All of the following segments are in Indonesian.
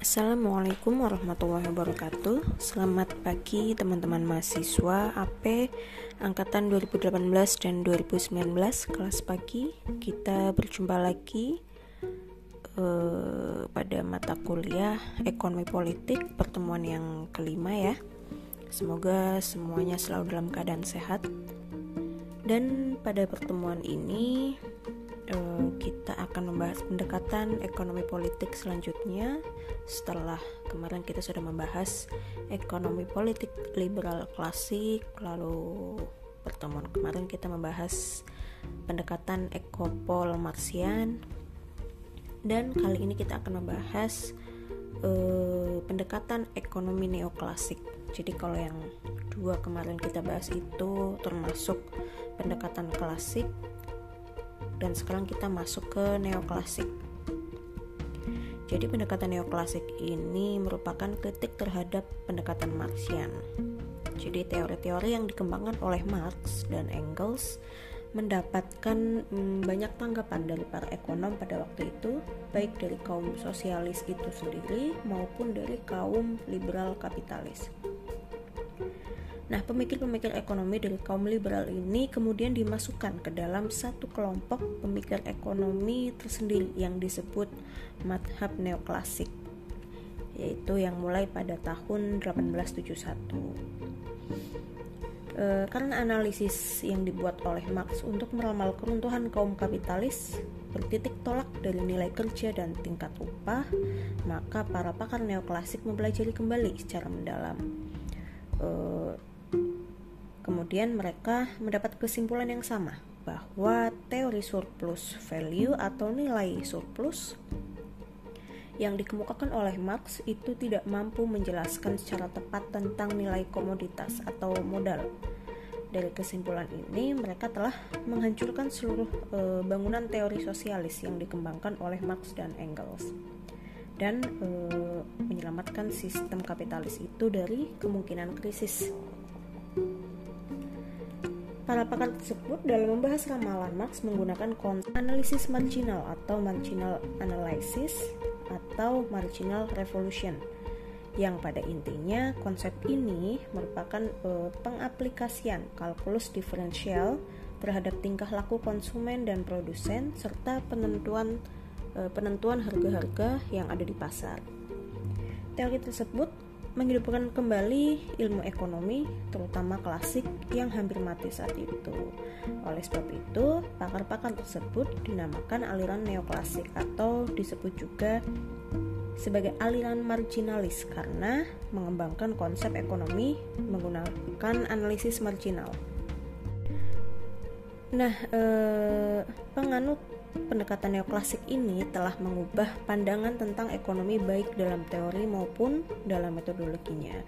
Assalamualaikum warahmatullahi wabarakatuh. Selamat pagi teman-teman mahasiswa AP Angkatan 2018 dan 2019 Kelas pagi. Kita berjumpa lagi uh, Pada mata kuliah Ekonomi Politik Pertemuan yang kelima ya. Semoga semuanya selalu dalam keadaan sehat. Dan pada pertemuan ini kita akan membahas pendekatan ekonomi politik selanjutnya. Setelah kemarin kita sudah membahas ekonomi politik liberal klasik lalu pertemuan kemarin kita membahas pendekatan ekopol marsian. Dan kali ini kita akan membahas uh, pendekatan ekonomi neoklasik. Jadi kalau yang dua kemarin kita bahas itu termasuk pendekatan klasik dan sekarang kita masuk ke neoklasik. Jadi pendekatan neoklasik ini merupakan kritik terhadap pendekatan Marxian. Jadi teori-teori yang dikembangkan oleh Marx dan Engels mendapatkan hmm, banyak tanggapan dari para ekonom pada waktu itu, baik dari kaum sosialis itu sendiri maupun dari kaum liberal kapitalis. Nah, pemikir-pemikir ekonomi dari kaum liberal ini kemudian dimasukkan ke dalam satu kelompok pemikir ekonomi tersendiri yang disebut madhab neoklasik, yaitu yang mulai pada tahun 1871. E, karena analisis yang dibuat oleh Marx untuk meramal keruntuhan kaum kapitalis bertitik tolak dari nilai kerja dan tingkat upah, maka para pakar neoklasik mempelajari kembali secara mendalam e, Kemudian mereka mendapat kesimpulan yang sama bahwa teori surplus value atau nilai surplus yang dikemukakan oleh Marx itu tidak mampu menjelaskan secara tepat tentang nilai komoditas atau modal. Dari kesimpulan ini, mereka telah menghancurkan seluruh e, bangunan teori sosialis yang dikembangkan oleh Marx dan Engels dan e, menyelamatkan sistem kapitalis itu dari kemungkinan krisis. Para pakar tersebut dalam membahas ramalan Marx menggunakan konsep analisis marginal atau marginal analysis atau marginal revolution yang pada intinya konsep ini merupakan uh, pengaplikasian kalkulus diferensial terhadap tingkah laku konsumen dan produsen serta penentuan uh, penentuan harga-harga yang ada di pasar. Teori tersebut menghidupkan kembali ilmu ekonomi, terutama klasik yang hampir mati saat itu. Oleh sebab itu, pakar-pakar tersebut dinamakan aliran neoklasik atau disebut juga sebagai aliran marginalis karena mengembangkan konsep ekonomi menggunakan analisis marginal. Nah, eh, penganut pendekatan neoklasik ini telah mengubah pandangan tentang ekonomi baik dalam teori maupun dalam metodologinya.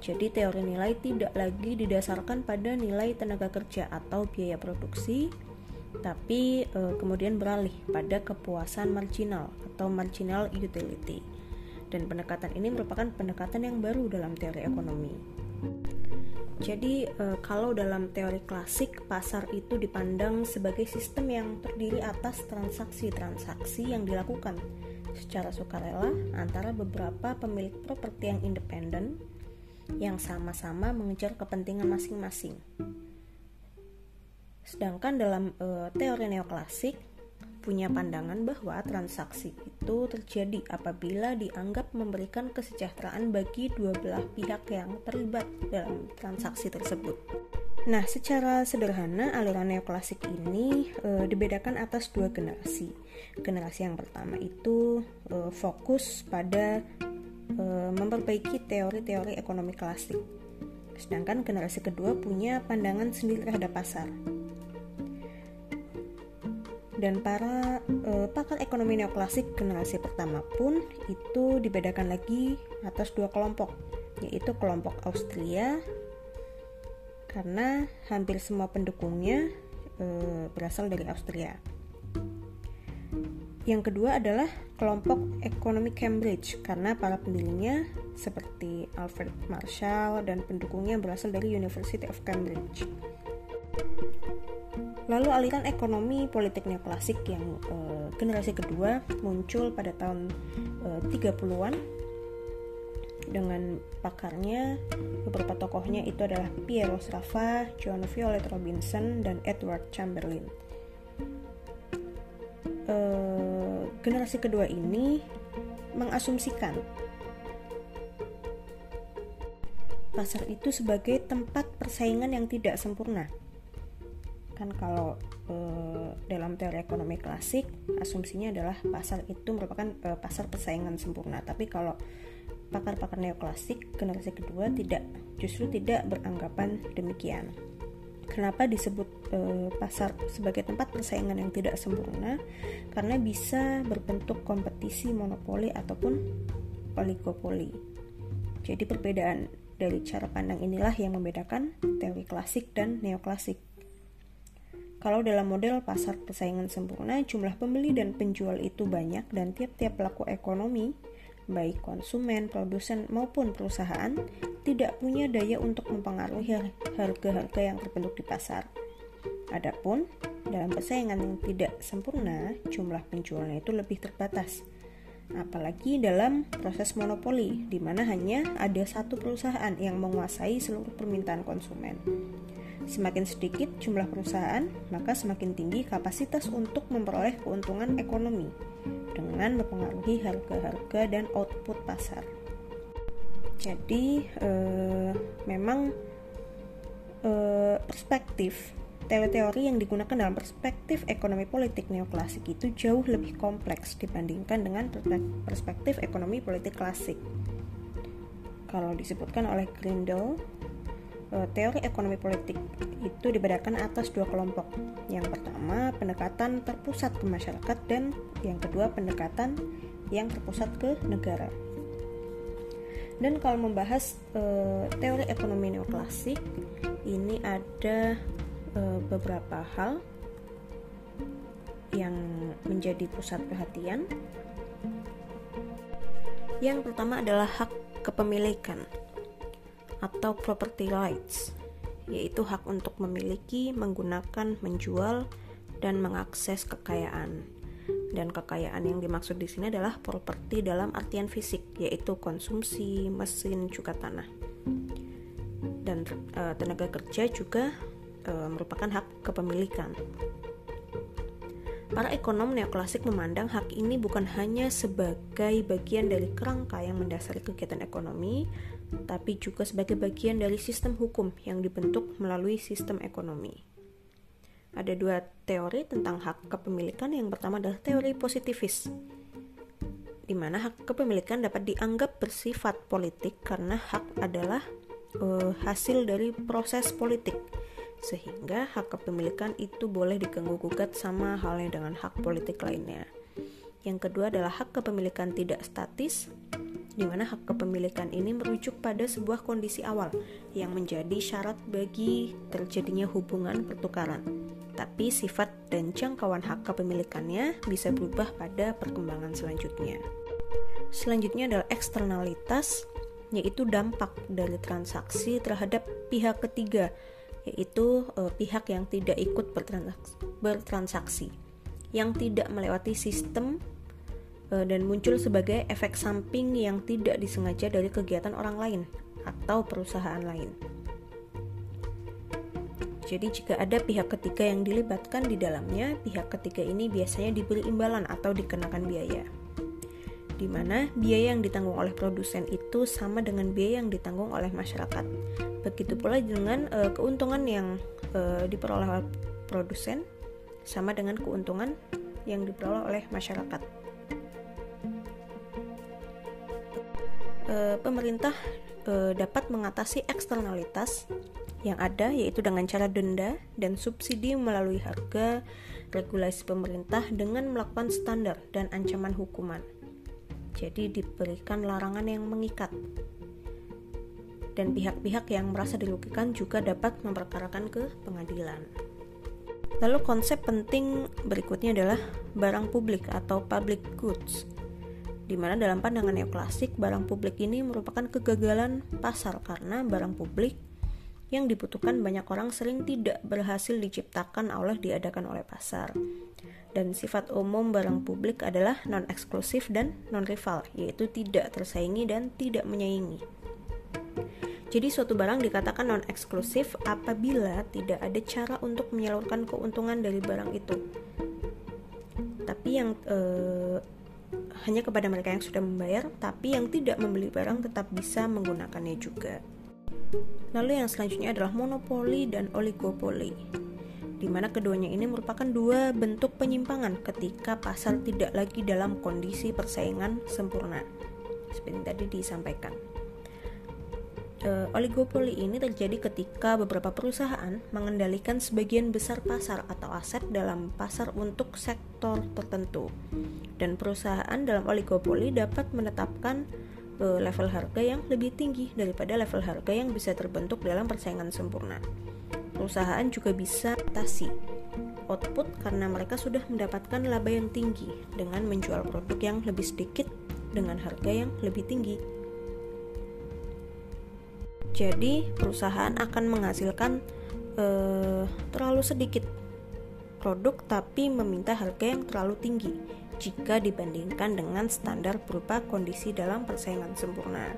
Jadi teori nilai tidak lagi didasarkan pada nilai tenaga kerja atau biaya produksi, tapi e, kemudian beralih pada kepuasan marginal atau marginal utility. Dan pendekatan ini merupakan pendekatan yang baru dalam teori ekonomi. Jadi e, kalau dalam teori klasik pasar itu dipandang sebagai sistem yang terdiri atas transaksi-transaksi yang dilakukan secara sukarela antara beberapa pemilik properti yang independen yang sama-sama mengejar kepentingan masing-masing. Sedangkan dalam e, teori neoklasik punya pandangan bahwa transaksi itu terjadi apabila dianggap memberikan kesejahteraan bagi dua belah pihak yang terlibat dalam transaksi tersebut. Nah, secara sederhana aliran neoklasik ini e, dibedakan atas dua generasi. Generasi yang pertama itu e, fokus pada e, memperbaiki teori-teori ekonomi klasik. Sedangkan generasi kedua punya pandangan sendiri terhadap pasar dan para uh, pakar ekonomi neoklasik generasi pertama pun itu dibedakan lagi atas dua kelompok yaitu kelompok Austria karena hampir semua pendukungnya uh, berasal dari Austria. Yang kedua adalah kelompok ekonomi Cambridge karena para pendirinya seperti Alfred Marshall dan pendukungnya berasal dari University of Cambridge. Lalu aliran ekonomi politik neoklasik yang uh, generasi kedua muncul pada tahun uh, 30-an dengan pakarnya beberapa tokohnya itu adalah Piero Sraffa, John Violet Robinson, dan Edward Chamberlain. E, generasi kedua ini mengasumsikan pasar itu sebagai tempat persaingan yang tidak sempurna. Kan kalau e, dalam teori ekonomi klasik asumsinya adalah pasar itu merupakan e, pasar persaingan sempurna. Tapi kalau pakar-pakar neoklasik generasi kedua tidak justru tidak beranggapan demikian. Kenapa disebut e, pasar sebagai tempat persaingan yang tidak sempurna? Karena bisa berbentuk kompetisi monopoli ataupun oligopoli. Jadi perbedaan dari cara pandang inilah yang membedakan teori klasik dan neoklasik. Kalau dalam model pasar persaingan sempurna, jumlah pembeli dan penjual itu banyak dan tiap-tiap pelaku ekonomi baik konsumen, produsen, maupun perusahaan tidak punya daya untuk mempengaruhi harga-harga yang terbentuk di pasar. Adapun dalam persaingan yang tidak sempurna, jumlah penjualnya itu lebih terbatas. Apalagi dalam proses monopoli, di mana hanya ada satu perusahaan yang menguasai seluruh permintaan konsumen. Semakin sedikit jumlah perusahaan, maka semakin tinggi kapasitas untuk memperoleh keuntungan ekonomi dengan mempengaruhi harga-harga dan output pasar. Jadi eh, memang eh, perspektif teori-teori yang digunakan dalam perspektif ekonomi politik neoklasik itu jauh lebih kompleks dibandingkan dengan perspektif ekonomi politik klasik. Kalau disebutkan oleh Grindel, teori ekonomi politik itu dibedakan atas dua kelompok. Yang pertama, pendekatan terpusat ke masyarakat dan yang kedua, pendekatan yang terpusat ke negara. Dan kalau membahas e, teori ekonomi neoklasik, ini ada e, beberapa hal yang menjadi pusat perhatian. Yang pertama adalah hak kepemilikan atau property rights, yaitu hak untuk memiliki, menggunakan, menjual, dan mengakses kekayaan. Dan kekayaan yang dimaksud di sini adalah properti dalam artian fisik, yaitu konsumsi, mesin, juga tanah. Dan e, tenaga kerja juga e, merupakan hak kepemilikan. Para ekonom neoklasik memandang hak ini bukan hanya sebagai bagian dari kerangka yang mendasari kegiatan ekonomi, tapi juga sebagai bagian dari sistem hukum yang dibentuk melalui sistem ekonomi. Ada dua teori tentang hak kepemilikan. Yang pertama adalah teori positivis, di mana hak kepemilikan dapat dianggap bersifat politik karena hak adalah uh, hasil dari proses politik, sehingga hak kepemilikan itu boleh diganggu gugat sama halnya dengan hak politik lainnya. Yang kedua adalah hak kepemilikan tidak statis, di mana hak kepemilikan ini merujuk pada sebuah kondisi awal yang menjadi syarat bagi terjadinya hubungan pertukaran. Tapi sifat dan jangkauan hak kepemilikannya bisa berubah pada perkembangan selanjutnya. Selanjutnya adalah eksternalitas, yaitu dampak dari transaksi terhadap pihak ketiga, yaitu e, pihak yang tidak ikut bertransaksi, yang tidak melewati sistem Eh, dan muncul sebagai efek samping yang tidak disengaja dari kegiatan orang lain atau perusahaan lain. Jadi jika ada pihak ketiga yang dilibatkan di dalamnya, pihak ketiga ini biasanya diberi imbalan atau dikenakan biaya. Di mana biaya yang ditanggung oleh produsen itu sama dengan biaya yang ditanggung oleh masyarakat. Begitu pula dengan e, keuntungan yang e, diperoleh oleh produsen sama dengan keuntungan yang diperoleh oleh masyarakat. E, pemerintah e, dapat mengatasi eksternalitas yang ada yaitu dengan cara denda dan subsidi melalui harga regulasi pemerintah dengan melakukan standar dan ancaman hukuman. Jadi diberikan larangan yang mengikat. Dan pihak-pihak yang merasa dirugikan juga dapat memperkarakan ke pengadilan. Lalu konsep penting berikutnya adalah barang publik atau public goods di mana dalam pandangan neoklasik barang publik ini merupakan kegagalan pasar karena barang publik yang dibutuhkan banyak orang sering tidak berhasil diciptakan oleh diadakan oleh pasar. Dan sifat umum barang publik adalah non-eksklusif dan non-rival, yaitu tidak tersaingi dan tidak menyaingi. Jadi suatu barang dikatakan non-eksklusif apabila tidak ada cara untuk menyalurkan keuntungan dari barang itu. Tapi yang eh, hanya kepada mereka yang sudah membayar, tapi yang tidak membeli barang tetap bisa menggunakannya juga. Lalu yang selanjutnya adalah monopoli dan oligopoli di mana keduanya ini merupakan dua bentuk penyimpangan ketika pasar tidak lagi dalam kondisi persaingan sempurna. Seperti tadi disampaikan. E, oligopoli ini terjadi ketika beberapa perusahaan mengendalikan sebagian besar pasar atau aset dalam pasar untuk sektor tertentu. Dan perusahaan dalam oligopoli dapat menetapkan e, level harga yang lebih tinggi daripada level harga yang bisa terbentuk dalam persaingan sempurna perusahaan juga bisa atasi output karena mereka sudah mendapatkan laba yang tinggi dengan menjual produk yang lebih sedikit dengan harga yang lebih tinggi. Jadi, perusahaan akan menghasilkan eh, terlalu sedikit produk tapi meminta harga yang terlalu tinggi jika dibandingkan dengan standar berupa kondisi dalam persaingan sempurna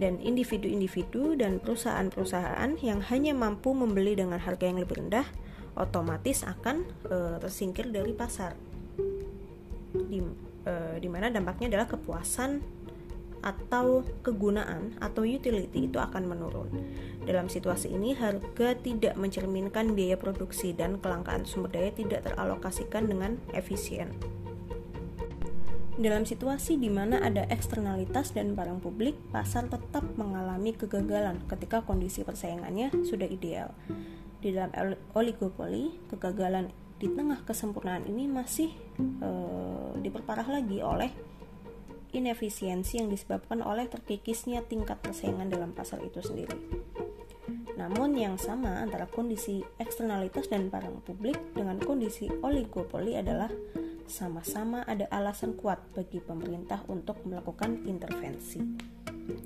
dan individu-individu dan perusahaan-perusahaan yang hanya mampu membeli dengan harga yang lebih rendah otomatis akan e, tersingkir dari pasar. Di, e, di mana dampaknya adalah kepuasan atau kegunaan atau utility itu akan menurun. Dalam situasi ini harga tidak mencerminkan biaya produksi dan kelangkaan sumber daya tidak teralokasikan dengan efisien. Dalam situasi di mana ada eksternalitas dan barang publik, pasar tetap mengalami kegagalan ketika kondisi persaingannya sudah ideal. Di dalam oligopoli, kegagalan di tengah kesempurnaan ini masih e, diperparah lagi oleh inefisiensi yang disebabkan oleh terkikisnya tingkat persaingan dalam pasar itu sendiri. Namun yang sama antara kondisi eksternalitas dan barang publik dengan kondisi oligopoli adalah sama-sama ada alasan kuat bagi pemerintah untuk melakukan intervensi.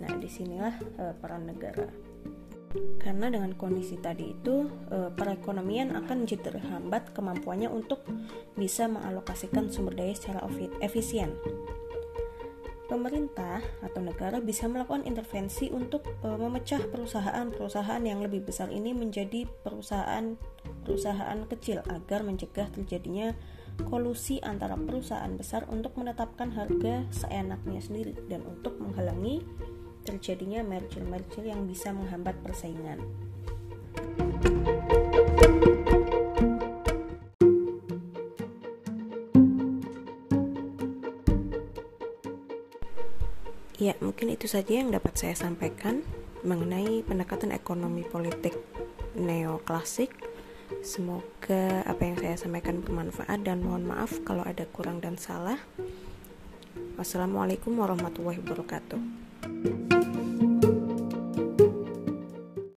Nah, di sinilah e, peran negara. Karena dengan kondisi tadi itu, e, perekonomian akan menjadi terhambat kemampuannya untuk bisa mengalokasikan sumber daya secara efisien. Pemerintah atau negara bisa melakukan intervensi untuk e, memecah perusahaan-perusahaan yang lebih besar ini menjadi perusahaan-perusahaan kecil agar mencegah terjadinya kolusi antara perusahaan besar untuk menetapkan harga seenaknya sendiri dan untuk menghalangi terjadinya merger-merger yang bisa menghambat persaingan. Ya, mungkin itu saja yang dapat saya sampaikan mengenai pendekatan ekonomi politik neoklasik Semoga apa yang saya sampaikan bermanfaat dan mohon maaf kalau ada kurang dan salah. Wassalamualaikum warahmatullahi wabarakatuh.